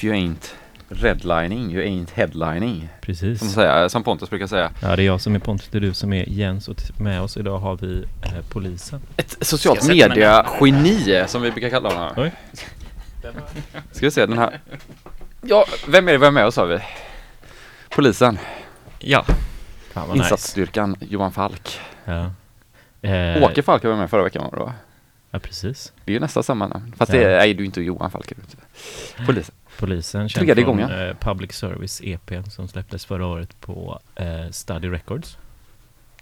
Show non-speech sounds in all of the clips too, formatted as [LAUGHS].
If you ain't redlining, you ain't headlining. Precis. Som, säga, som Pontus brukar säga. Ja, det är jag som är Pontus, det är du som är Jens och med oss idag har vi eh, polisen. Ett socialt media-geni som vi brukar kalla honom. Oj. Ska vi se den här. Ja, vem är det vi har med oss har vi? Polisen, Ja, Fan vad nice. insatsstyrkan, Johan Falk. Ja. Eh, Åke Falk var med förra veckan var det va? Ja, precis. Det är ju nästan samma namn. Fast Ja. det är ju du inte Johan Falk. inte. Polisen. Polisen känd Tredje från gången. eh, Public Service EPn som släpptes förra året på eh, Study Records.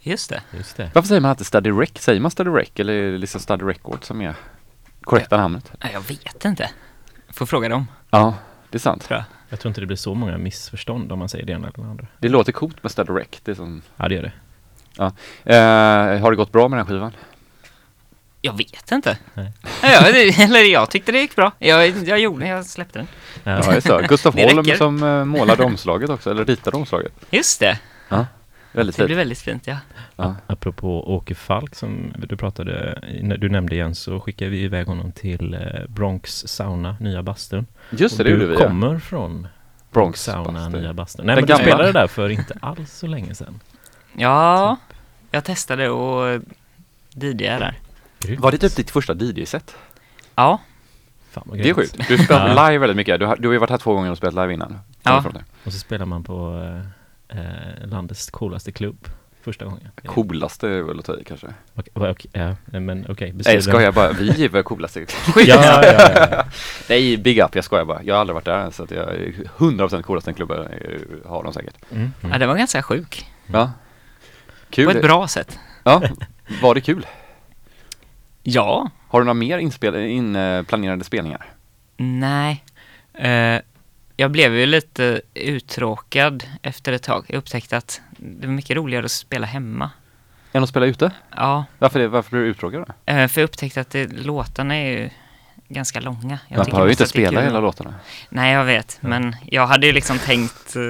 just det. Just det. Varför säger man alltid Study Rec? Säger man Study Rec eller är det liksom Study Record som är korrekta namnet? Nej, Jag vet inte. Får fråga dem. Ja, det är sant. Tror jag. Jag tror inte det blir så många missförstånd om man säger det ena eller det andra. Det låter coolt med Study Rec. Det är som, Ja, det gör det. eh, har det gått bra med den här skivan? Jag vet inte. Nej. Ja, det, eller jag tyckte det gick bra. Jag, jag gjorde jag släppte den. Ja. Ja, just det. [LAUGHS] Gustav Det Holm räcker. som eh, målade omslaget också, eller ritade omslaget. Just det. Väldigt Det fint. blev väldigt fint, ja. Ja. Apropå Åke Falk som du pratade, du nämnde igen så skickade vi iväg honom till eh, Bronx Sauna, nya bastun. Just det, Och det gjorde du vi. ja. kommer från Bronx Sauna, bastu. nya bastun. Nej Den men du gamla. spelade där för inte alls så länge sedan. Ja, jag testade och DJade där. Var det typ ditt första DJ-set? Ja, Fan vad Det är grymt. sjukt. Du spelar Ja. live väldigt mycket. Du har, du har ju varit här två gånger och spelat live innan. Ja. Och så spelar man på eh, eh, landets coolaste klubb första gången. Coolaste är väl att ta i kanske. Okej, okej, ja, nej, men okej. Nej, beskriv jag skojar bara. Vi är väl coolaste. [LAUGHS] Ja, ja, ja, ja. Nej, big up. Jag skojar bara. Jag har aldrig varit där så att jag är 100% coolaste klubben eh, har de säkert. Mm, ja mm. det var ganska sjuk. Ja. Kul. På ett bra sätt. Ja. Var det kul? Ja, Har du några mer inspel inplanerade spelningar? nej. Eh, jag blev ju lite uttråkad efter ett tag. Jag upptäckte att det var mycket roligare att spela hemma. Än att spela ute? Ja, Varför, det, varför blir du uttråkad då? eh, för jag upptäckte att det, låtarna är ju ganska långa. Jag Man behöver ju inte spela hela låtarna. Nej, jag vet. Men jag hade ju liksom tänkt eh,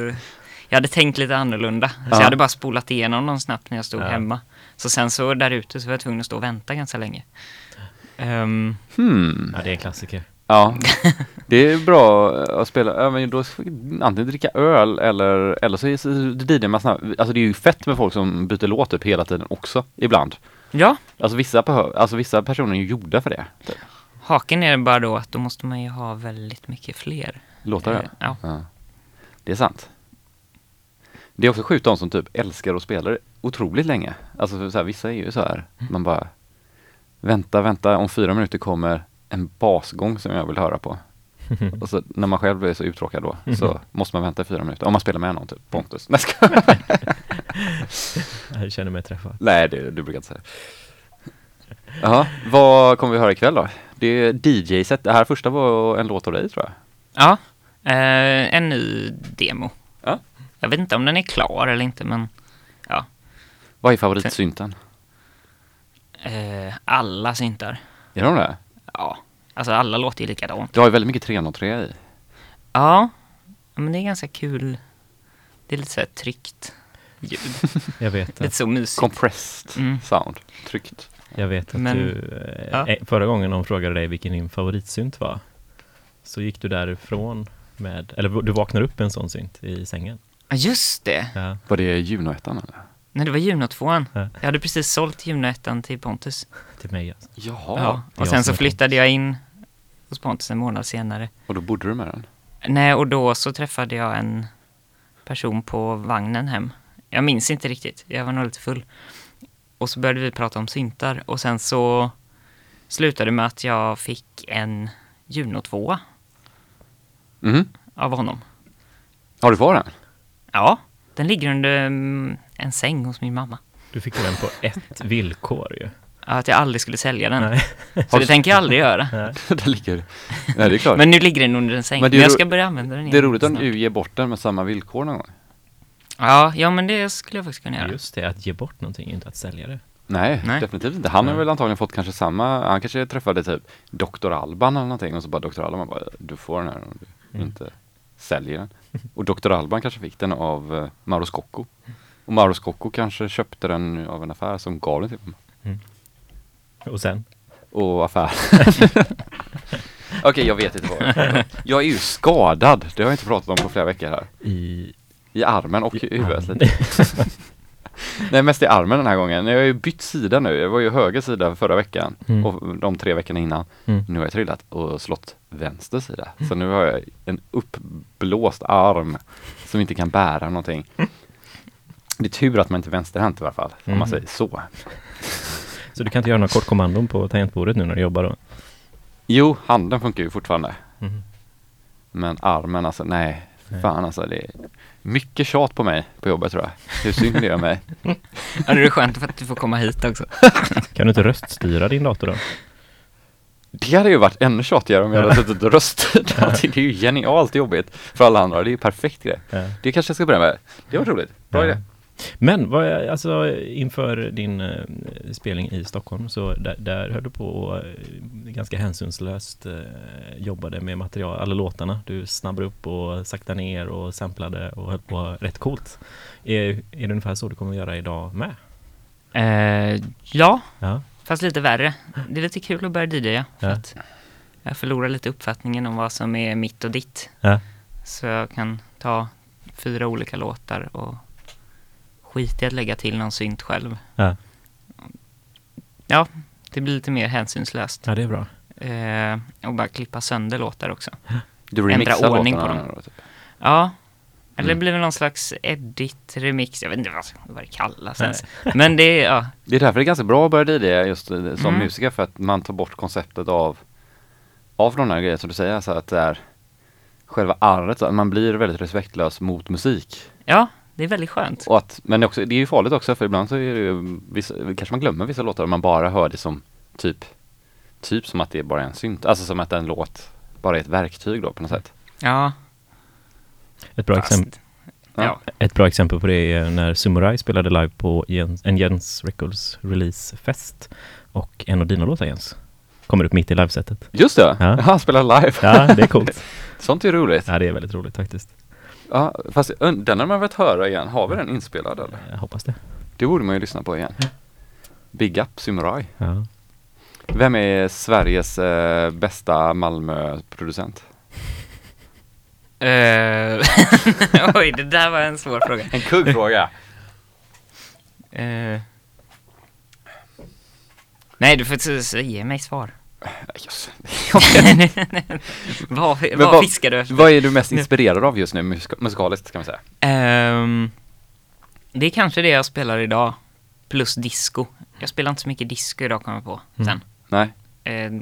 Jag hade tänkt lite annorlunda. Så Ja. jag hade bara spolat igenom dem snabbt när jag stod Ja. hemma. Så sen så där ute så var jag tvungen att stå och vänta ganska länge. Ehm, Hmm. ja, det är en klassiker. Ja, [LAUGHS] det är bra att spela, ja, men då ska vi antingen dricka öl eller, eller så är det med snabbt. Alltså det är ju fett med folk som byter låt typ hela tiden också, ibland. ja, Alltså vissa, alltså vissa personer är ju gjorda för det. Typ. haken är bara då att då måste man ju ha väldigt mycket fler. Låtar Eh. Ja. Ja. Det är sant. Det är också sjukt de som typ älskar att spela det otroligt länge. Alltså så här, vissa är ju så här, man bara vänta, vänta, om fyra minuter kommer en basgång som jag vill höra på. [LAUGHS] Och så när man själv blir så uttråkad då så måste man vänta i fyra minuter. Om man spelar med någon typ, Pontus. Nej, ska... [LAUGHS] Jag känner mig träffad. Nej det du brukar inte säga. Jaha, vad kommer vi höra ikväll då? Det är DJ-set. Det här första var en låt av dig tror jag. Ja, eh, en ny demo. Ja. Jag vet inte om den är klar eller inte, men Vad är favoritsynten? eh, alla syntar. Är de det? Ja, alltså alla låter ju likadant. Du har ju väldigt mycket 303 i. Ja, men det är ganska kul. Det är lite så här tryggt ljud. [LAUGHS] Jag vet Lite att, så mysigt. Compressed Mm. sound. Tryckt. jag vet att Men- du, eh, Ja. eh, förra gången de frågade dig vilken din favoritsynt var, så gick du därifrån med, eller du vaknar upp med en sån synt i sängen. Ja, just det. Ja, Var det Juno-ettan eller? Nej, det var Juno 2 Ja. Jag hade precis sålt Juno 1 till Pontus. till mig alltså. Jaha. Ja. Och sen så flyttade jag in hos Pontus en månad senare. Och då bodde du med den? Nej, och då så träffade jag en person på vagnen hem. Jag minns inte riktigt, jag var nog lite full. Och så började vi prata om syntar och sen så slutade med att jag fick en Juno 2 Mhm. av honom. Har du kvar den? Ja, den ligger under mm, en säng hos min mamma. Du fick den på ett [LAUGHS] villkor ju. Att jag aldrig skulle sälja den. Nej. Så det tänker jag aldrig göra. [LAUGHS] Nej. [LAUGHS] där ligger Nej det är klart. Men nu ligger den under en säng. Men Men, jag ska börja använda den igen. det är roligt om snart. du ger bort den med samma villkor någon gång. Ja, ja, men det skulle jag faktiskt kunna göra. Just det, att ge bort någonting är inte att sälja det. Nej, Nej. definitivt inte. Han har väl antagligen fått kanske samma, han kanske träffade typ Dr. Alban eller någonting och så bara Dr. Alban bara, du får den här om du Mm. inte säljer den. Och Dr. Alban kanske fick den av uh, Mauro Scocco. Och Mauro Scocco kanske köpte den av en affär som gav den till honom. Och sen? Och affär. [LAUGHS] Okej, jag vet inte vad. Jag är ju skadad. Det har jag inte pratat om på flera veckor här. I... I armen och I i huvudet lite. [LAUGHS] [LAUGHS] Nej, mest i armen den här gången. Jag har ju bytt sida nu. Jag var ju höger sida förra veckan Mm. och de tre veckorna innan. Mm. Nu har jag trillat och slått vänster sida. Så nu har jag en uppblåst arm som inte kan bära någonting. Det är tur att man inte är vänsterhänt i alla fall, om man Mm. säger så. Så du kan inte göra några kortkommandon på tangentbordet nu när du jobbar då? Jo, handen funkar ju fortfarande. Mm. Men armen alltså, nej. Nej. Fan alltså, det mycket tjat på mig på jobbet tror jag. Hur synd det gör mig. [LAUGHS] Ja, det är skönt för att du får komma hit också. [LAUGHS] Kan du inte röststyra din dator då? Det hade ju varit ännu tjatigare om jag hade suttit och röstat. allting. [LAUGHS] Det är ju genialt jobbigt för alla andra. Det är ju perfekt grej. Det kanske jag ska börja med. Det var roligt. Bra idé. Men vad, alltså, inför din eh, spelning i Stockholm så där, där höll du på och eh, ganska hänsynslöst eh, jobbade med material, alla låtarna. Du snabbade upp och saktade ner och samplade och höll på rätt coolt. Är, är det ungefär så du kommer att göra idag med? Eh, ja, Ja, fast lite värre. Det är lite kul att börja DJa. För Ja. att jag förlorar lite uppfattningen om vad som är mitt och ditt. Ja. Så jag kan ta fyra olika låtar och skit i att lägga till någon synt själv. Ja. Ja, det blir lite mer hänsynslöst. ja det är bra. Eh, och bara klippa sönder låtar också. Du Ändra remixar ordning på dem. då, typ. Ja, eller det Mm. blir väl någon slags edit, remix, jag vet inte vad, vad det kallas ens. [LAUGHS] Men det är, ja, Det är därför det är ganska bra att börja DJa just eh, som Mm. musiker för att man tar bort konceptet av av de här grejerna som du säger, så att det är själva arret, så att man blir väldigt respektlös mot musik. ja, det är väldigt skönt. Och att, men det är, också, det är ju farligt också för ibland så är det ju, vissa, kanske man glömmer vissa låtar och man bara hör det som typ, typ som att det är bara är en synt, alltså som att en låt bara är ett verktyg då på något sätt. Ja, Ett bra, fast, exempel, ja. ett bra exempel på det är när Sumurai spelade live på Jens, en Jens Records releasefest och en av dina låtar Jens kommer upp mitt i livesetet. Just det, Ja. [LAUGHS] han spelar live. Ja, det är coolt. [LAUGHS] Sånt är roligt. Ja, det är väldigt roligt faktiskt. Ja, fast den har man velat höra igen. Har vi den inspelad eller? Jag hoppas det. Det borde man ju lyssna på igen. Big Up Samurai. Ja. Vem är Sveriges eh, bästa Malmö-producent? [LAUGHS] Eh, [LAUGHS] Oj, det där var en svår fråga. En kuggfråga. Eh, Nej, du får inte ge mig svar. Just. [LAUGHS] vad vad vad- fiskar du efter? Vad är du mest inspirerad av just nu musika- musikaliskt kan man säga? Ehm, det är kanske det jag spelar idag, plus disco. Jag spelar inte så mycket disco idag kommer jag på Mm. sen. Nej? Eh,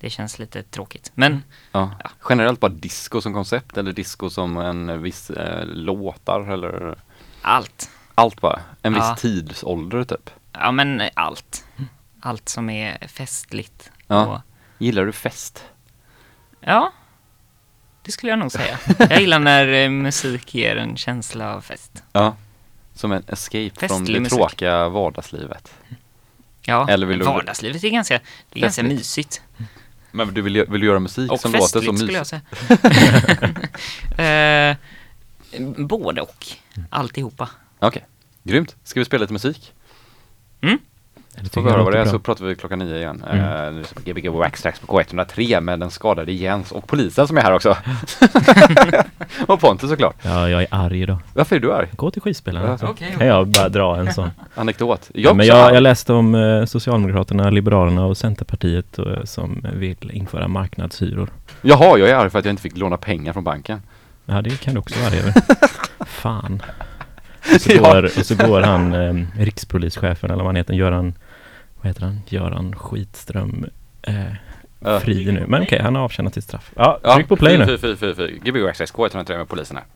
det känns lite tråkigt. Men Ja. Ja. Generellt bara disco som koncept eller disco som en viss eh, låtar eller allt. allt bara? En viss Ja. tidsålder typ? Ja, men allt. Allt som är festligt. Ja. Och, Gillar du fest? ja, det skulle jag nog säga. [LAUGHS] Jag gillar när eh, musik ger en känsla av fest. Ja. Som en escape från Festlig det musik. tråkiga vardagslivet. Ja, Eller vill du- vardagslivet är ganska, det är ganska Festligt. mysigt. Men du vill, ju- vill du göra musik Och som låter festligt så skulle jag mysigt? säga. [LAUGHS] eh, både och. Alltihopa. Okej, grymt. Ska vi spela lite musik? Det Får vi höra vad det är så pratar vi klockan nio igen. Mm. Uh, Gbg Waxtrax på K103 med den skadade Jens och polisen som är här också. [LAUGHS] och Pontus såklart. Ja, jag är arg idag. Varför är du arg? Gå till skivspelaren. Ja, okej, Kan jag bara dra en sån. [LAUGHS] Anekdot. Ja, men jag, jag läste om eh, Socialdemokraterna, Liberalerna och Centerpartiet eh, som vill införa marknadshyror. Jaha, jag är arg för att jag inte fick låna pengar från banken. Ja, det kan du också vara arg över. [LAUGHS] Fan. Och [LAUGHS] så, Ja. går, och så går han, eh, rikspolischefen eller vad han heter, Göran, vad heter han? Göran Skitström eh, fri nu. Men okej, han har avtjänat sitt straff. Ja, Ja, tryck på play nu. Fy, fy, fy, fy. Gbg Waxtrax K103 med polisen här.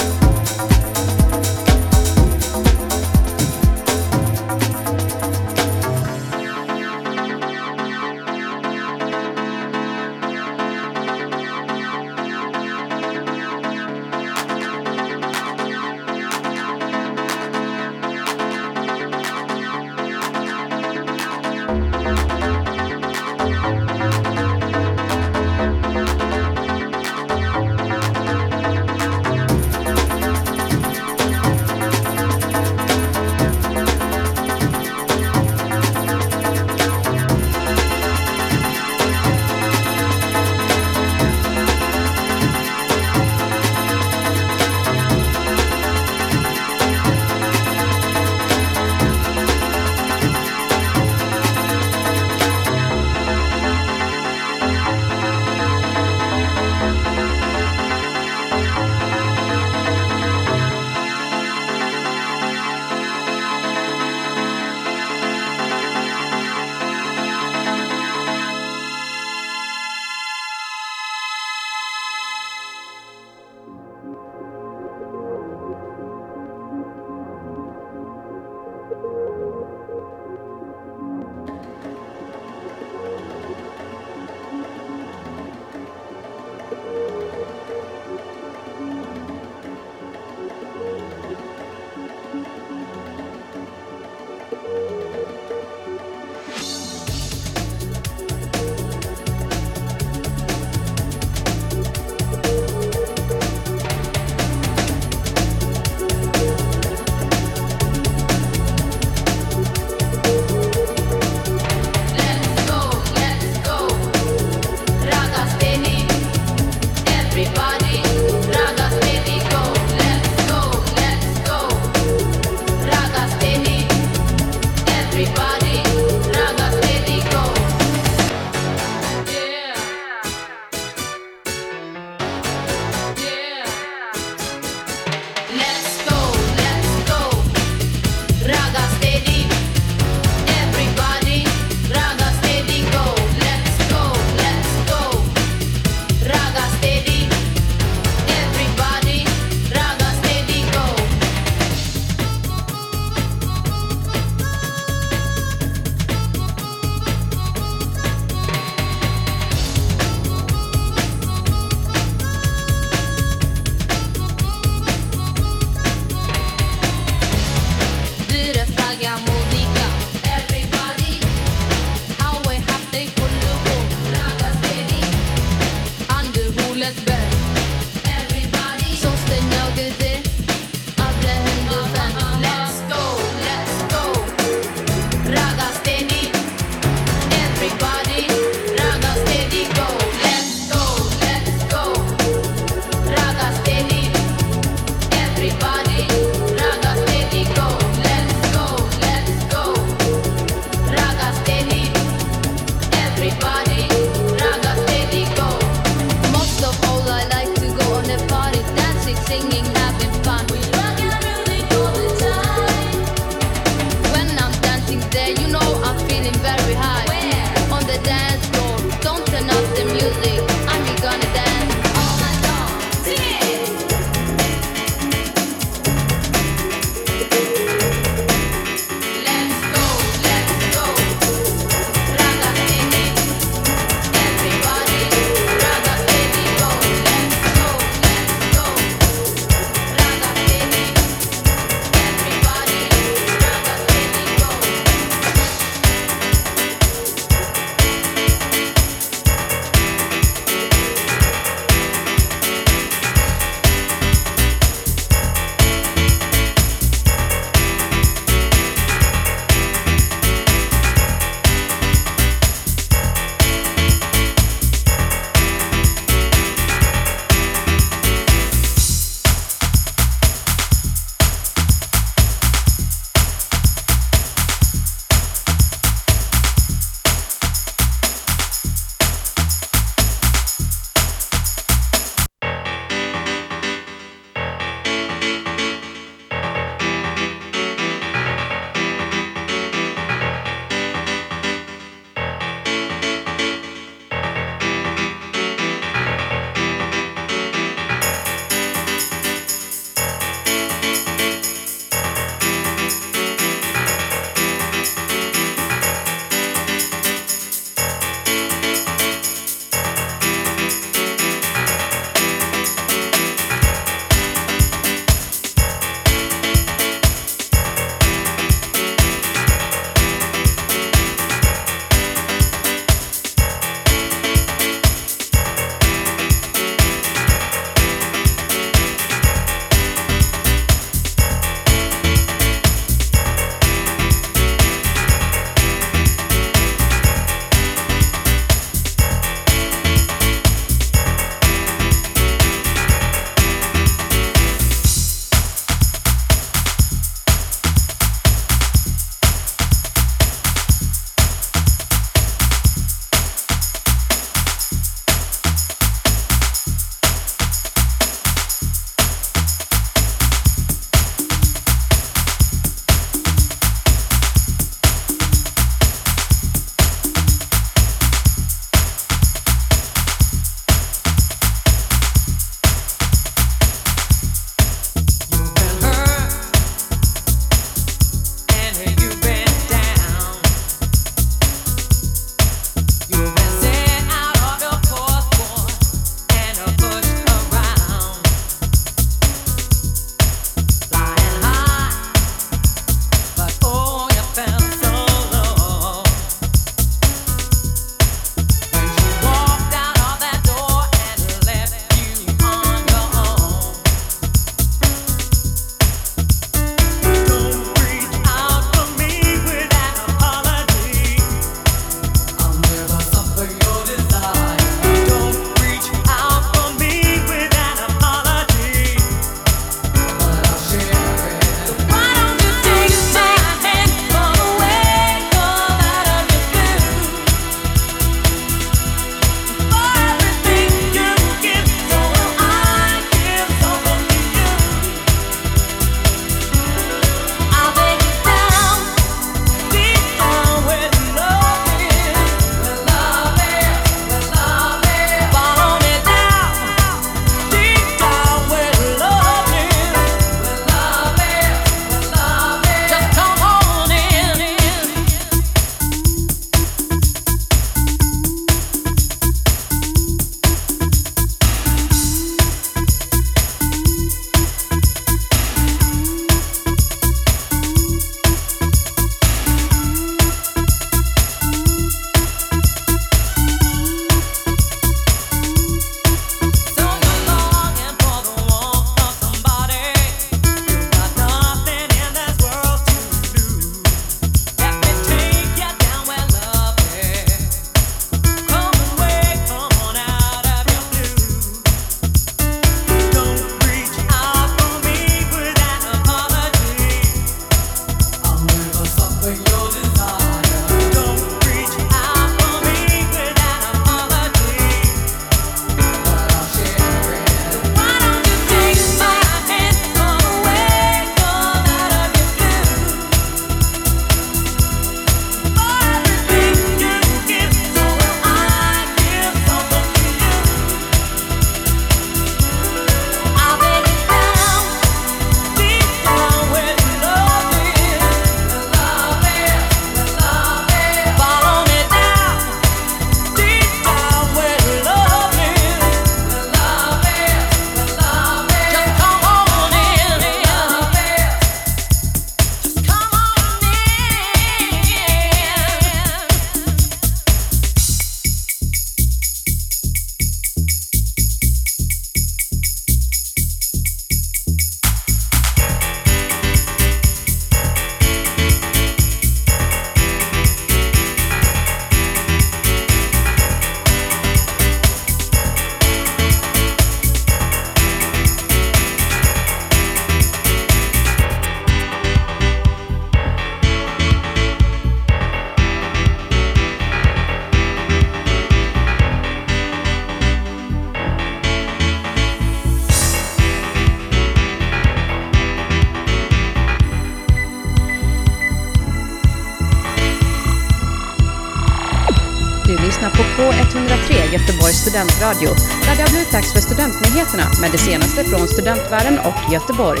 Studentradio där det har blivit dags för studentnyheterna med det senaste från studentvärlden och Göteborg.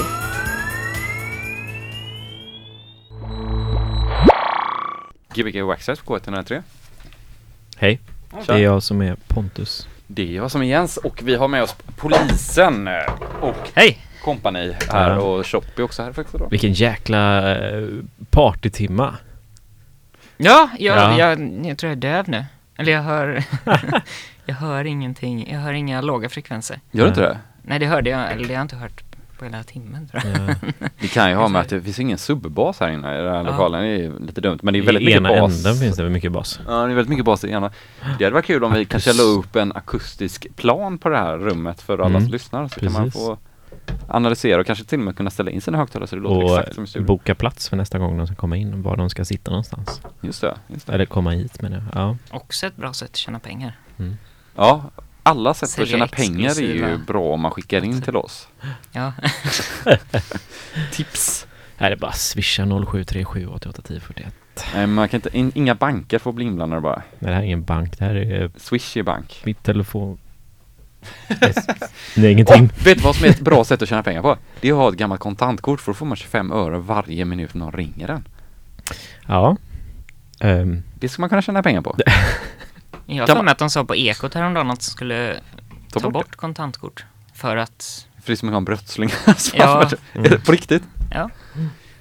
Gbg Waxxed på K103. Hej, det är jag som är Pontus. Det är jag som är Jens och vi har med oss polisen och Hej! kompani här och Shop är också här faktiskt då. Vilken jäkla eh, partytimma. Ja, jag, Ja. Jag, jag tror jag är döv nu. Eller jag hör... [LAUGHS] [LAUGHS] jag hör ingenting. Jag hör inga låga frekvenser. Gör du inte det? Nej, det hörde jag. Eller det har jag inte hört på hela timmen tror jag. Eh, Det kan ju ha med att det finns ingen subbas här inne i den här Ja. lokalen. Det är lite dumt men det är I väldigt mycket ena bas. änden finns det mycket bas. Ja, det är väldigt mycket bas i ena. Det hade varit kul om vi kanske la upp en akustisk plan på det här rummet för alla Mm, som lyssnar. Så kan man precis. få analysera och kanske till och med kunna ställa in sina högtalare så det låter Och exakt som i studion. boka plats för nästa gång de ska komma in, var de ska sitta någonstans. Just det, just det. Eller komma hit menar jag. Ja. Också ett bra sätt att tjäna pengar. Ja, alla sätt att tjäna pengar är ju bra om man skickar in till oss. Ja. [LAUGHS] Tips! Här är bara swisha 0737 88 10 41. Nej, man kan inte, in, inga banker får bli inblandade bara. Nej, det här är ingen bank, det här är eh, Swish är bank. mitt telefon. [LAUGHS] Det är ingenting. Och vet du vad som är ett bra sätt att tjäna pengar på? Det är att ha ett gammalt kontantkort för då får man 25 öre varje minut någon ringer den. Ja. Ehm, Det ska man kunna tjäna pengar på. [LAUGHS] Jag har Kan för man- mig att de sa på Ekot häromdagen att de skulle Ta, ta, bort, bort, kontantkort. För att. För det är som att ha en brottsling. Alltså, [LAUGHS] Ja. Är det [LAUGHS] på riktigt? ja.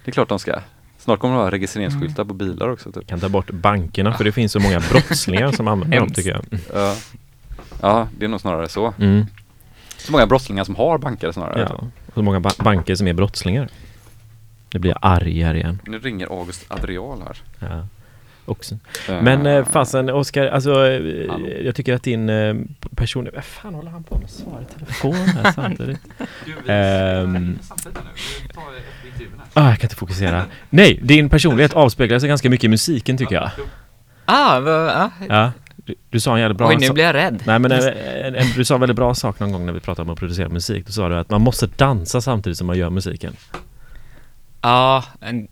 Det är klart de ska. Snart kommer det vara registreringsskyltar på bilar också typ. kan ta bort bankerna för det finns så många brottslingar som använder dem tycker jag. [LAUGHS] Ja. ja, det är nog snarare så. Mm. Så många brottslingar som har banker snarare. Ja. Och så många ba- banker som är brottslingar. Det blir jag argare igen. Nu ringer August Adrial här. Ja. Också. Men eh, fasen Oskar, alltså eh, Hallå. jag tycker att din eh, person... Vad fan håller han på med? Svara i telefon här [LAUGHS] samtidigt. Ehm. Ah, jag kan inte fokusera. Nej, din personlighet avspeglar sig ganska mycket i musiken tycker jag. Ah, vad, ah. Ja, du, du sa en jävligt bra Oj, nu sak. blir jag rädd. Nej men en, en, en, du sa en väldigt bra sak någon gång när vi pratade om att producera musik. Då sa du att man måste dansa samtidigt som man gör musiken. Ja, en,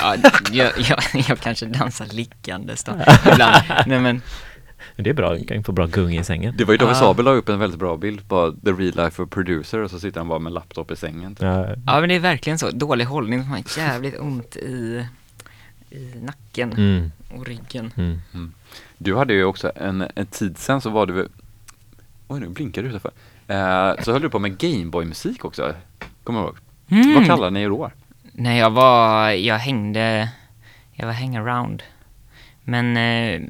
ja jag, jag, jag kanske dansar liggandes då ibland. Nej men, det är bra, du kan få bra gung i sängen. Det var ju David Ah. Sabel la upp en väldigt bra bild på the real life of producer och så sitter han bara med laptop i sängen. typ. Ja, ja men det är verkligen så. Dålig hållning, man har jävligt ont i, i nacken mm, och ryggen. mm. Du hade ju också en, en tid sen så var du Oj nu blinkar det utanför. Eh, så höll du på med Gameboy-musik också. Kommer du ihåg? Mm. Vad kallade ni er då? Nej, jag var, jag hängde, jag var hangaround. Men eh,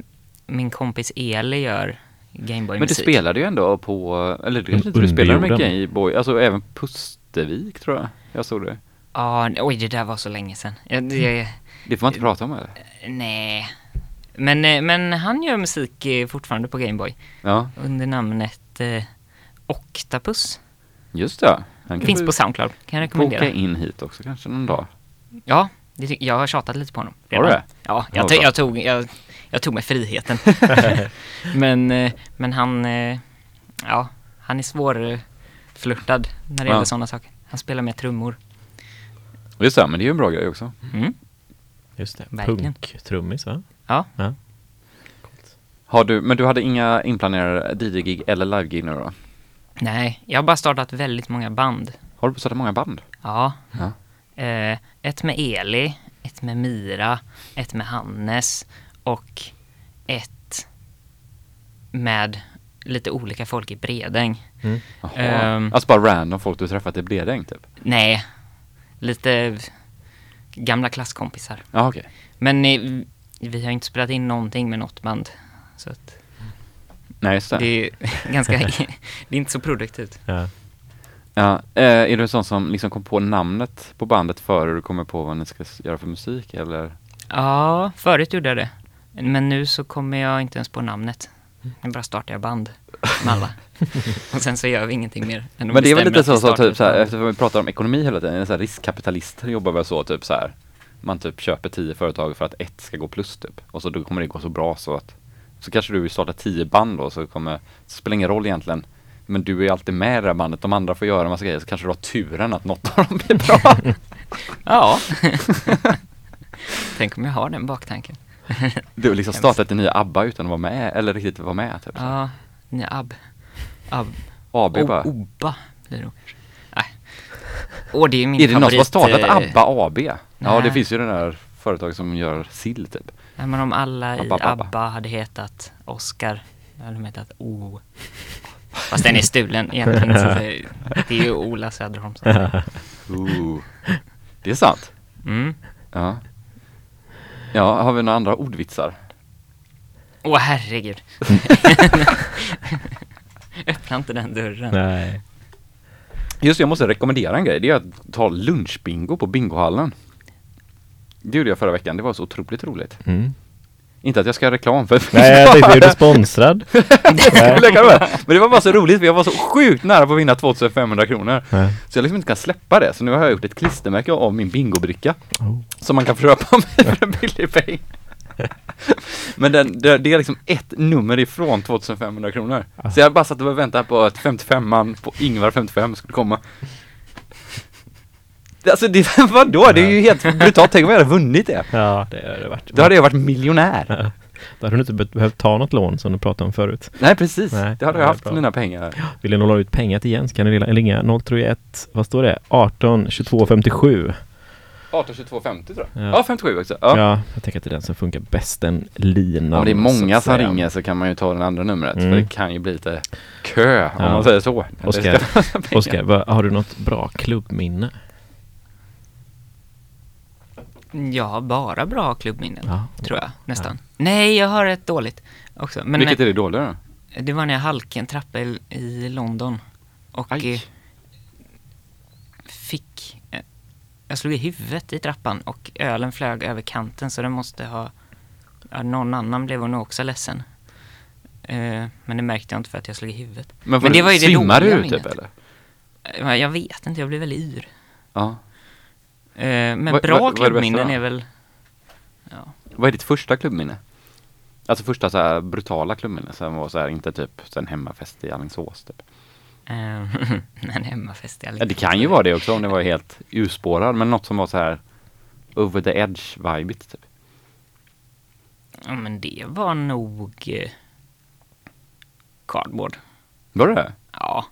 min kompis Eli gör Gameboy-musik. Men du spelade ju ändå på, eller du kanske inte du spelade med. Gameboy, alltså även Pustervik tror jag. Jag såg det. Ja, oj det där var så länge sedan. Jag, det, Det får man inte prata om eller? nej. Men, eh, men han gör musik eh, fortfarande på Gameboy. Ja, Under namnet eh, Octapus. just det. Han kan Finns på Soundcloud, kan jag rekommendera. boka in hit också kanske någon dag. Ja, det, jag har tjatat lite på honom. Har du det? Ja, Ja, jag, jag, tog, jag, jag tog mig friheten. [LAUGHS] men, eh, men han, eh, ja, han är svårflörtad när det Ja. gäller sådana saker. Han spelar med trummor. Just det, men det är ju en bra grej också. Mm. Just det, punk-trummis va? Ja. ja. Har du, men du hade inga inplanerade DJ-gig eller live-gig nu då? Nej, jag har bara startat väldigt många band. Har du startat många band? Ja. Ja. Eh, ett med Eli, ett med Mira, ett med Hannes och ett med lite olika folk i Bredäng. Jaha. Ehm. Alltså bara random folk du träffat i Bredäng typ? Nej, lite gamla klasskompisar. Ja okej. Men vi har inte spelat in någonting med något band. Så att Nej just det. det är [LAUGHS] ganska, det är inte så produktivt. Ja. Ja, eh, är du en sån som liksom kom på namnet på bandet före du kommer på vad ni ska göra för musik eller? Ja, förut gjorde jag det. Men nu så kommer jag inte ens på namnet. Nu bara startar jag band med alla. [LAUGHS] Och sen så gör vi ingenting mer. än Men det är väl lite så, så typ så här, eftersom vi pratar om ekonomi hela tiden, så här, riskkapitalister jobbar väl så typ så här. Man typ köper tio företag för att ett ska gå plus typ. Och så då kommer det gå så bra så att så kanske du vill starta tio band då så kommer, så spelar ingen roll egentligen. Men du är alltid med i det här bandet, de andra får göra en massa grejer så kanske du har turen att något av dem blir bra. [LAUGHS] Ja. [LAUGHS] Tänk om jag har den baktanken. Du har liksom startat en ny ABBA utan att vara med, eller riktigt vara med typ. Ja, nej, ab. Ab. AB bara. Oba blir det nog kanske. Nej. Åh, det är min Är det någon som har startat eh, ABBA AB? Ja, det nej. finns ju den där företag som gör sill typ. Nej, men om alla i Abba, Abba. ABBA hade hetat Oscar, då hade de hetat O. Fast den är stulen egentligen, så det det är ju Ola Söderholm som säger. [LAUGHS] Ooh. Det är sant. Mm. Ja. Ja, har vi några andra ordvitsar? Åh herregud. [LAUGHS] Öppna inte den dörren. Nej. Just jag måste rekommendera en grej. Det är att ta lunchbingo på bingohallen. Det gjorde jag förra veckan. Det var så otroligt roligt. Mm. Inte att jag ska göra reklam för Nej, jag tänkte, är du [LAUGHS] sponsrad? [LAUGHS] Men det var bara så roligt för jag var så sjukt nära på att vinna 2500 kronor. Nej. Så jag liksom inte kan släppa det. Så nu har jag gjort ett klistermärke av min bingobricka. Oh. Som man kan köpa med för en [LAUGHS] billig peng. Men den, det, det är liksom ett nummer ifrån 2500 kronor. Ah. Så jag bara satt och väntade på att 55man på Ingvar 55 skulle komma. Det- Alltså det, [LAUGHS] vadå? Det är ju helt brutalt. Tänk om jag hade vunnit det. Ja, det har det varit. Då hade jag varit miljonär. Då hade du inte be- behövt ta något lån som du pratade om förut. Nej precis, Nej, det hade ja, jag haft bra. mina pengar. [GASPS] Vill ni låna ut pengar till Jens kan ni ringa 031, vad står det? 18 22 57. 18, 22, 50 tror jag. Ja. Ja, 57 också. Ja. Ja. jag tänker att det är den som funkar bäst, den linan. Om det är många som ringer så kan man ju ta det andra numret. Mm. För det kan ju bli lite kö om Ja. man säger så. Oskar, [LAUGHS] har du något bra klubbminne? Jag har bara bra klubbminnen, Ja. tror jag nästan. Nej, jag har ett dåligt också. Men Vilket är det dåliga då? det var när jag halkade en trappa i, London. Och Aj. eh, fick... eh, Jag slog i huvudet i trappan och ölen flög över kanten så den måste ha... Ja, någon annan blev nog också ledsen. Eh, men det märkte jag inte för att jag slog i huvudet. Men, Men det var ju det dåliga du typ minnet. eller? Jag vet inte, jag blev väldigt yr. Ja. Eh, men Vad- bra bästa klubbminnen då? är väl... Ja. Vad är ditt första klubbminne? Alltså första så här brutala klubbminne som var så här, inte typ en hemmafest i Alingsås typ. [LAUGHS] Eh, en hemmafest i Ja, det kan ju vara det också om det var helt urspårad men något som var så här over the edge vibigt typ. Ja, men det var nog... Eh, cardboard. Var det det? Ja.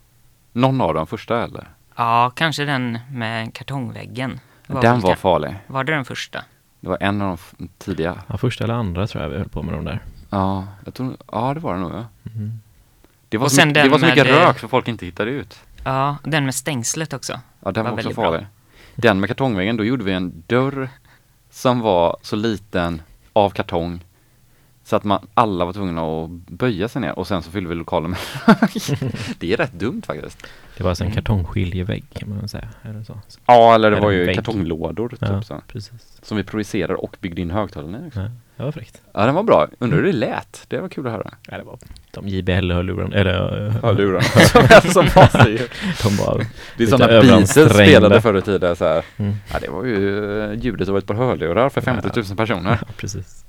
Någon av de första eller? Ja, kanske den med kartongväggen. Den väl var farlig. Var det den första? Det var en av de tidiga. Ja, första eller andra tror jag vi höll på med de där. Ja, jag tror, ja det var det nog ja. Mm. Det var, Och så, sen mycket, det den var så mycket med, rök så folk inte hittade ut. Ja, den med stängslet också. Ja, den var var också väldigt bra. farlig. Den med kartongväggen, då gjorde vi en dörr som var så liten av kartong så att man, alla var tvungna att böja sig ner och sen så fyllde vi lokalen med [LAUGHS] Det är rätt dumt faktiskt. Det var alltså en Mm. kartongskiljevägg kan man säga. Eller så. Ja, eller det Eller var ju vägg. kartonglådor typ Ja, så, precis. som vi projicerade och byggde in högtalarna också. Ja, det var fräckt. Ja, den var bra. Undrar hur det lät? Det var kul att höra. Ja, det var de JBL-hörlurarna, eller... eh, Hörlurarna [LAUGHS] som är så fasig. De var... Det är sådana Beatles spelade förr i tiden så här. Mm. Ja, det var ju eh, ljudet av ett par hörlurar för 50 000 personer. [LAUGHS] Ja, precis.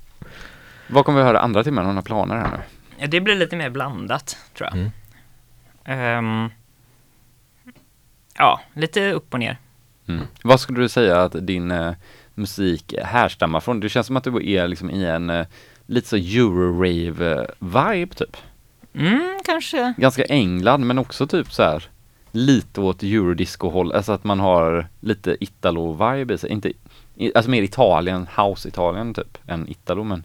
Vad kommer vi höra andra timmen? Har några planer här nu? Ja, det blir lite mer blandat, tror jag. Mm. Ehm, ja, lite upp och ner. Mm. Vad skulle du säga att din eh, musik härstammar från? Det känns som att du är liksom i en eh, lite så euro-rave-vibe typ. Mm, kanske. Ganska England men också typ så här lite åt eurodisco-håll, alltså att man har lite Italo-vibe i sig. Inte, alltså mer Italien, house-Italien typ, än Italo men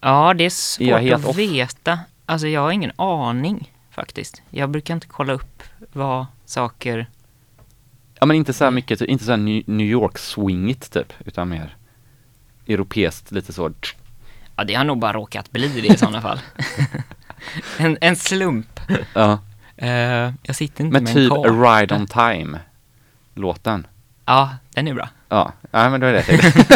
Ja, det är svårt Är att off? veta. Alltså, jag har ingen aning faktiskt. Jag brukar inte kolla upp vad saker... Ja men inte så här mycket, typ, inte så här New York-swingigt typ, utan mer europeiskt, lite så. Ja, det har nog bara råkat bli det i sådana fall. [LAUGHS] en, en slump. Ja, Eh, jag sitter inte men med typ en A karta. Ride On Time, låten. Ja, den är bra. Ja, ja men det var det jag tänkte.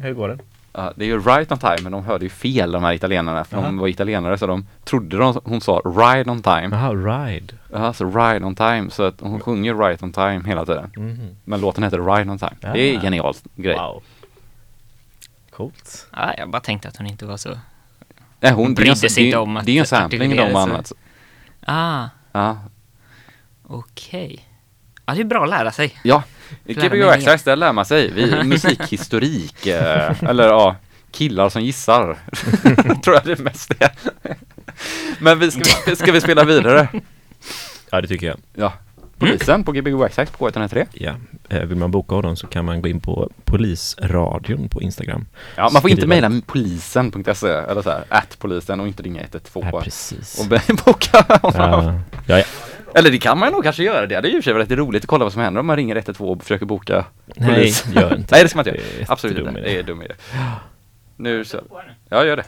Hur går den? Ja, det är ju Right On Time, men de hörde ju fel de här italienarna, för de Aha. var italienare så de trodde de, hon sa Ride On Time. Jaha, Ride. Ja, så Ride On Time, så att hon sjunger Right On Time hela tiden. Mhm. Men låten heter Ride On Time. Det är Ah. genialt grej. Wow. Coolt. Ja, jag bara tänkte att hon inte var så... Nej, hon brydde sig inte om att Det är ju en sampling de använt. Ah, Ja, okej. Ja, det är bra att lära sig. Ja, Gbg. Access, där lär man sig. Vi, [LAUGHS] musikhistorik, eh, eller ja, killar som gissar. [LAUGHS] Tror jag det mest är. Men vi ska, vi, ska vi spela vidare? Ja, det tycker jag. Ja. Polisen på Gbg Access på K103. Ja, eh, vill man boka honom så kan man gå in på Polisradion på Instagram. Ja, man får inte mejla polisen.se eller så här, at polisen och inte ringa 112 Ja, precis. och [LAUGHS] boka. Ja, ja, ja. Eller det kan man nog kanske göra, det hade ju i och för sig varit roligt att kolla vad som händer om man ringer 112 och försöker boka Nej, polis. gör inte [LAUGHS] Nej, det ska man inte göra. Absolut inte. Det är dum idé. Nu så. Ja, gör det.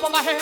Fact, at the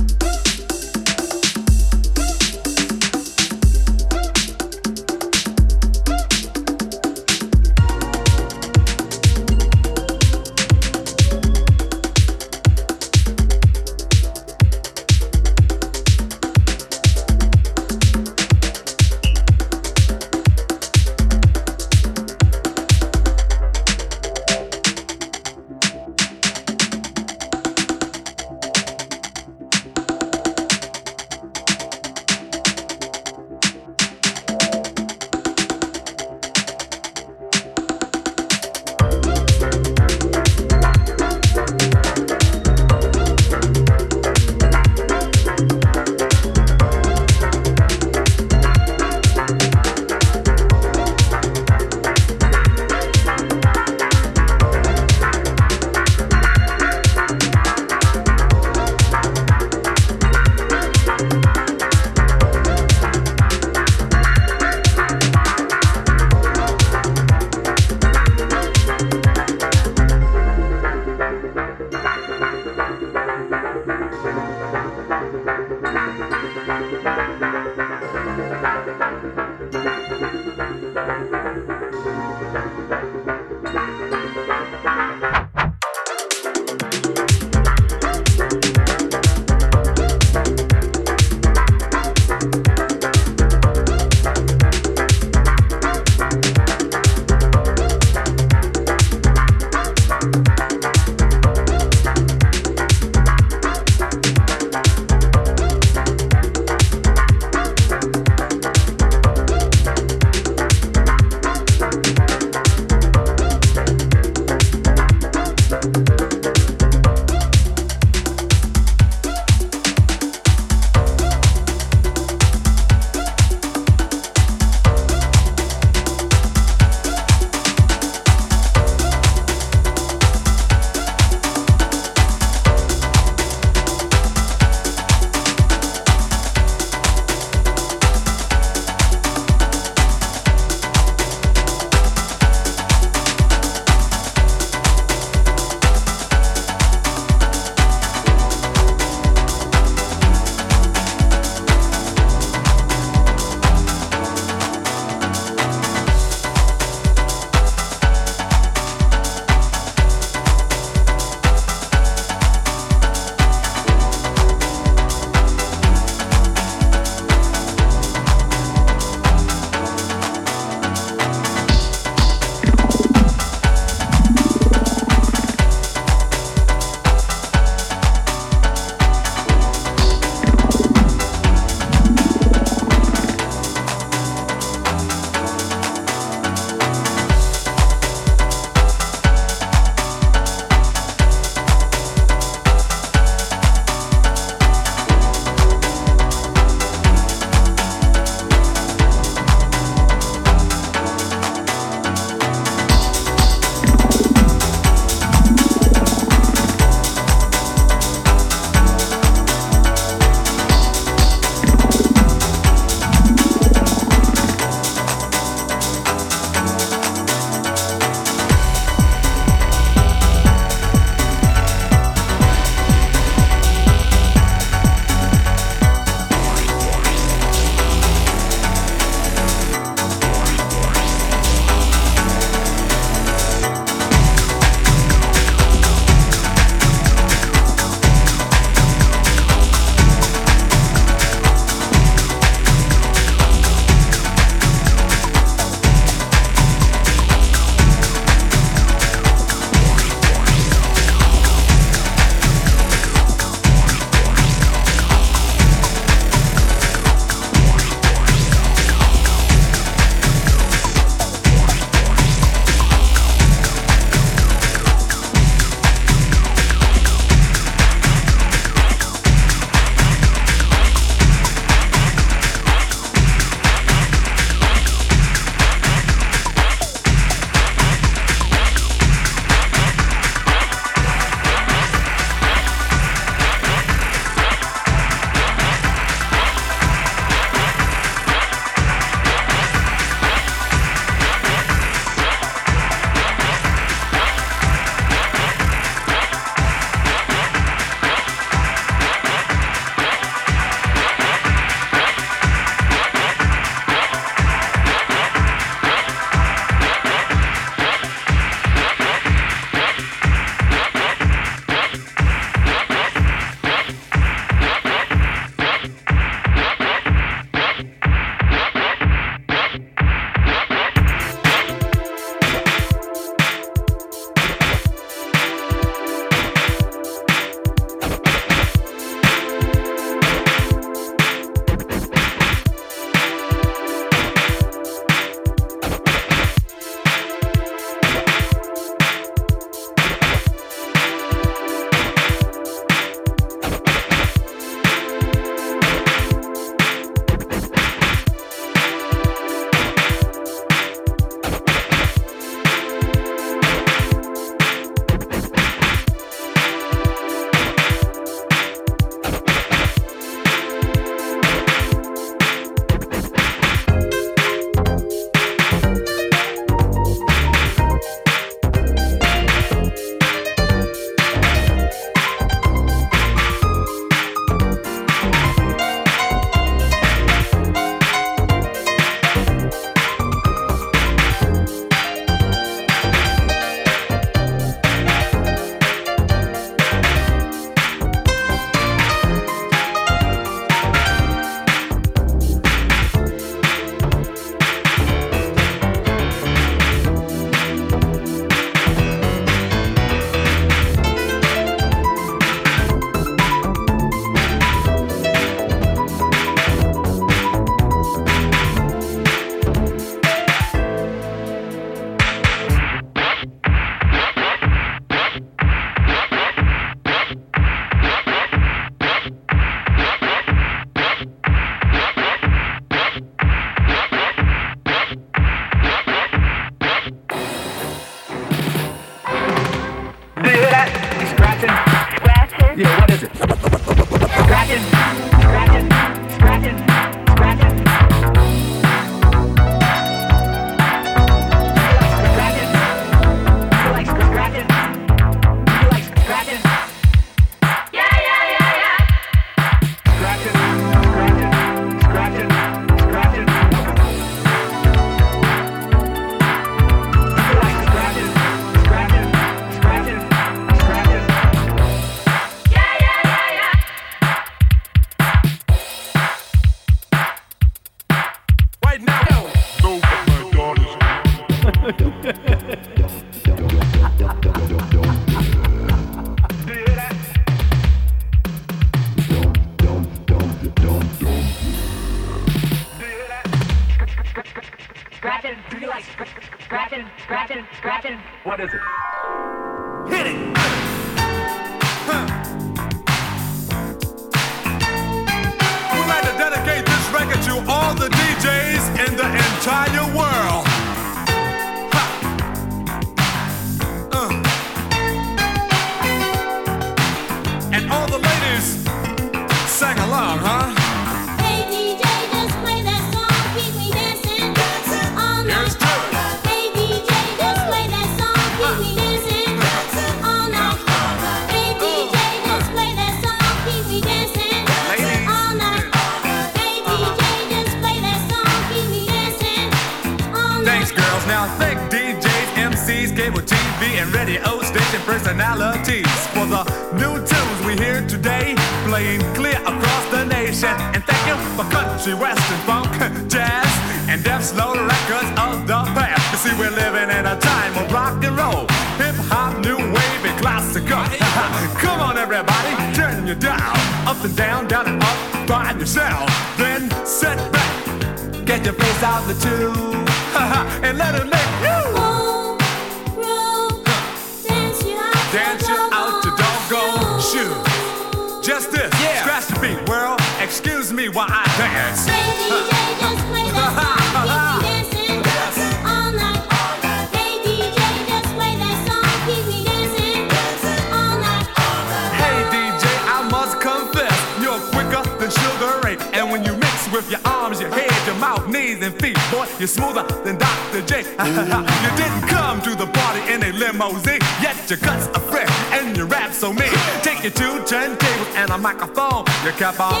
八。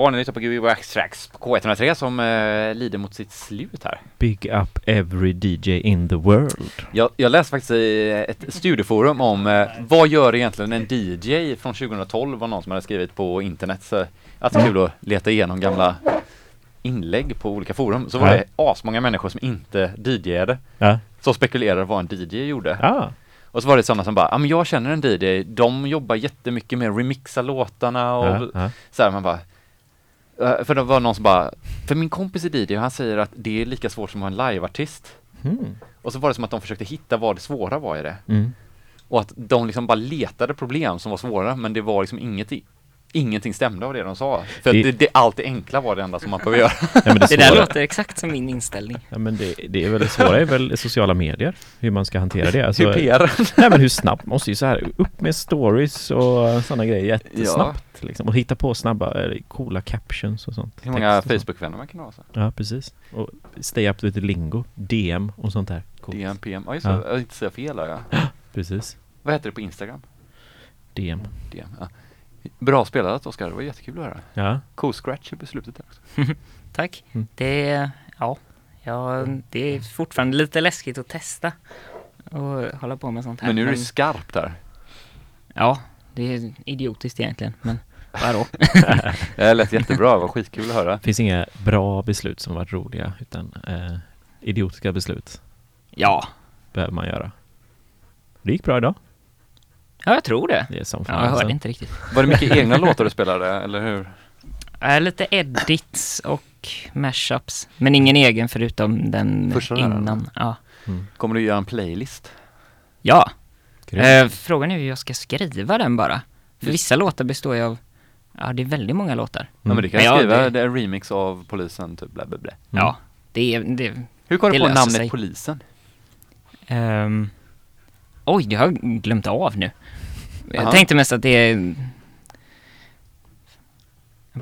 Ja, ni lyssnar på Gbg Tracks på K103 som eh, lider mot sitt slut här. Big up every DJ in the world. Jag, jag läste faktiskt i ett studieforum om eh, vad gör egentligen en DJ från 2012 var någon som hade skrivit på internet. Så att det är kul att leta igenom gamla inlägg på olika forum. Så var Ja. det asmånga människor som inte DJade. Ja. Som spekulerade vad en DJ gjorde. Ja. Och så var det sådana som bara, ja men jag känner en DJ, de jobbar jättemycket med att remixa låtarna och Ja, ja. så här, man bara för det var någon som bara, för min kompis är DJ och han säger att det är lika svårt som att vara en liveartist. Mm. Och så var det som att de försökte hitta vad det svåra var i det. Mm. Och att de liksom bara letade problem som var svåra men det var liksom inget ingenting stämde av det de sa. För Det- det, det, allt det enkla var det enda som man behöver göra. [LAUGHS] Men det, Det där låter exakt som min inställning. ja, men det, det är väl det svåra är väl sociala medier, hur man ska hantera det. Alltså, Hur PR. nej men hur snabbt, man måste ju så här upp med stories och sådana grejer jättesnabbt liksom. Och hitta på snabba, eh, coola captions och sånt. Hur många. Facebook-vänner man kan ha. Så. Ja, precis. Och stay up the lingo, DM och sånt där. Coolt. DM, PM, ja just det, Ja. inte säga fel ja. [GASPS] Precis. Vad heter det på Instagram? DM. DM, ja. Bra spelat Oskar, det var jättekul att höra. Ja. Cool scratch i beslutet där också. [LAUGHS] Tack. Mm. Det, ja, ja, det är fortfarande lite läskigt att testa och hålla på med sånt här. Men nu är du skarp där. Ja, det är idiotiskt egentligen. Men Vadå? [LAUGHS] Det lät jättebra, det var skitkul att höra. Det finns inga bra beslut som varit roliga utan eh, idiotiska beslut Ja, behöver man göra. Det gick bra idag. Ja jag tror det. Det är som Ja, jag hörde alltså. inte riktigt. Var det mycket [LAUGHS] egna låtar du spelade, eller hur? Äh, lite edits och mashups. Men ingen egen förutom den Första innan. Ja. Kommer du göra en playlist? ja. Eh, frågan är hur jag ska skriva den bara. För vissa låtar består ju av, ja det är väldigt många låtar. Ja men det kan Men skriva, det- det är en remix av polisen, typ bla bla bla. Ja, det är, det, Hur kom du på namnet sig. polisen? ehm, oj, det har jag glömt av nu. Jag Aha. tänkte mest att det är en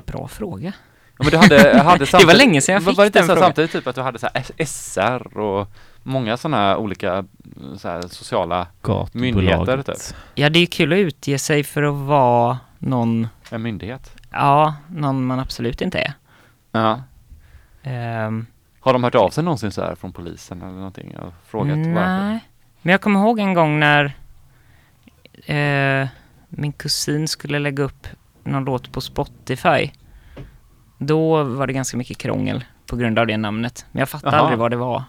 bra fråga. Ja men du hade, hade [LAUGHS] samtidigt, länge sedan jag var- fick var det inte den frågan. samtidigt typ att du hade så här SR och många sådana olika så här sociala myndigheter, typ. Ja, det är kul att utge sig för att vara någon, en myndighet? ja, någon man absolut inte är. Ja. Ehm, Har de hört av sig någonsin så här från polisen eller någonting och frågat varför? Nej, men jag kommer ihåg en gång när eh, min kusin skulle lägga upp någon låt på Spotify. Då var det ganska mycket krångel på grund av det namnet. Men jag fattade Jaha. aldrig vad det var.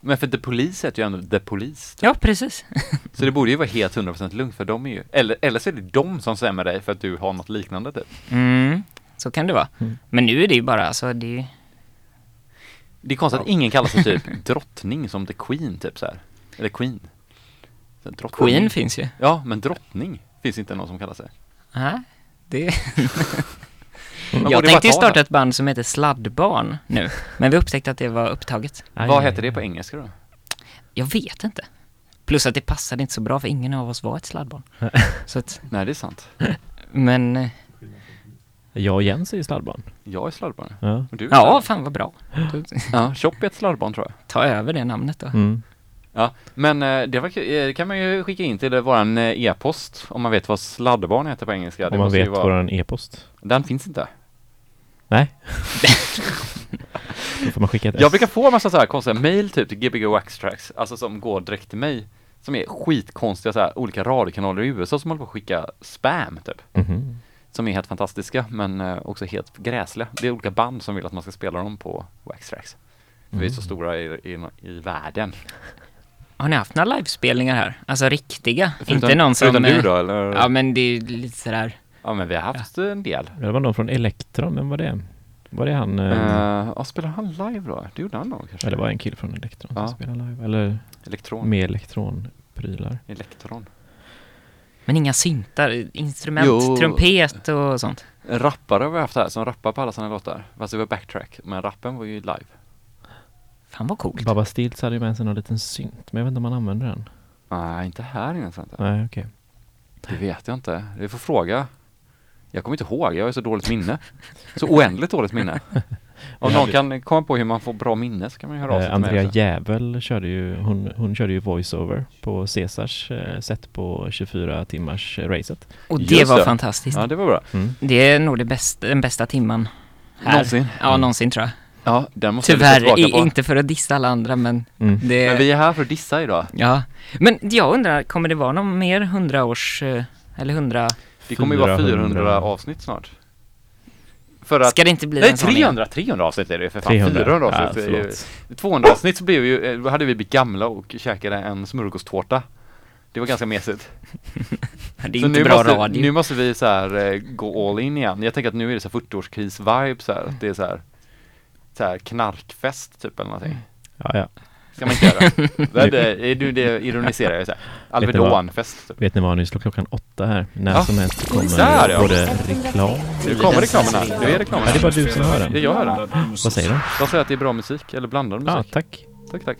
Men för The Police heter ju ändå The Police. typ. Ja, precis. [LAUGHS] Så det borde ju vara helt 100% lugnt för de är ju, eller, eller så är det de som stämmer dig för att du har något liknande typ. Mm, så kan det vara. Mm. Men nu är det ju bara, alltså det är ju- Det är konstigt att ingen kallar sig typ [LAUGHS] drottning som The Queen typ så här. Eller Queen. Drottning. Queen finns ju. Ja, men drottning finns inte någon som kallar sig. Nej, det... Jag tänkte ju ta starta ett band som heter Sladdbarn nu. Men vi upptäckte att det var upptaget. Aj, Vad heter det på engelska då? Jag vet inte. Plus att det passade inte så bra för ingen av oss var ett sladdbarn. [LAUGHS] så att, Nej, det är sant. men eh, Jag och Jens är ju sladdbarn. Jag är sladdbarn. Ja. Och du är ja, sladdbarn. fan vad bra. Ja, Chop är ett sladdbarn tror jag. Ta över det namnet då. Mm. Ja, men eh, det var. Eh, kan man ju skicka in till eh, våran e-post om man vet vad sladdbarn heter på engelska. Om man måste ju vet vara- våran e-post. Den finns inte. Nej. [LAUGHS] Då får man skicka ett Jag brukar få en massa så här konstiga mail typ till Gbg Wax Tracks, alltså som går direkt till mig. Som är skitkonstiga så här olika radiokanaler i USA som håller på att skicka spam typ. Mhm. Som är helt fantastiska men också helt gräsliga. Det är olika band som vill att man ska spela dem på Wax Tracks. För Vi är så stora i, i, i världen. Har ni haft några livespelningar här? Alltså riktiga? Förutom- inte någon som... Förutom du då eller? Ja men det är ju lite sådär... Ja men vi har haft en del. Det var någon från Elektron, vem var det? Var det han? Uh, ja, spelar han live då? Det gjorde han nog kanske? Eller var det en kille från Elektron Ja. som spelade live? Eller Elektron. med elektronprylar? Elektron. Men inga syntar, instrument, Jo. trumpet och sånt. En rappare har vi haft här som rappar på alla sina låtar. Fast det var backtrack. Men rappen var ju live. Fan vad coolt. Baba Stilts hade ju med sig någon liten synt, men jag vet inte om man använder den. Nej, inte här inne tror jag inte. Nej, okej. Det vet jag inte. Vi får fråga. Jag kommer inte ihåg, jag har så dåligt minne. Så oändligt dåligt minne. [LAUGHS] Om någon kan komma på hur man får bra minne så kan man ju höra av sig Eh, mig Andrea. Jävel körde ju, hon, hon körde ju voiceover på Caesars eh, set på 24 timmars eh, racet. Och det Just var det. fantastiskt. Ja, det var bra. Mm. Det är nog det bästa, den bästa timman. Här. Någonsin. Ja, någonsin tror jag. Ja, den måste Tyvärr, tillbaka i, på. inte för att dissa alla andra men Mm. det... Men vi är här för att dissa idag. Ja. Men jag undrar, kommer det vara någon mer hundraårs... eh, Eller hundra... Det kommer ju vara 400 400 avsnitt snart. För att... Ska det inte bli Nej, en sån igen? 300! 300 avsnitt är det ju för fan. 300. 400 Ja, avsnitt är ju... förlåt. 200 avsnitt så blev vi ju, eh, då hade vi blivit gamla och käkade en smörgåstårta. Det var ganska mesigt. [LAUGHS] Det är så inte nu bra måste, radio. Nu måste vi så här eh, gå all in igen. Jag tänker att nu är det så här 40-årskris-vibe så här. att Det är så här, så här knarkfest typ eller någonting. Ja, ja. Ska man inte göra. [LAUGHS] det, det, det, det ironiserar jag så här. Vet ni vad? Alvedonfest typ. Vet ni vad, nu slår klockan åtta här. När Ja. som helst kommer Där, ja. både reklam. Nu kommer reklamen här. Nu är reklamen Ja, det är här. bara du som hör den. Det är jag hör den. Vad säger de? De säger att det är bra musik, eller blandad Ja, musik. tack. Tack, tack.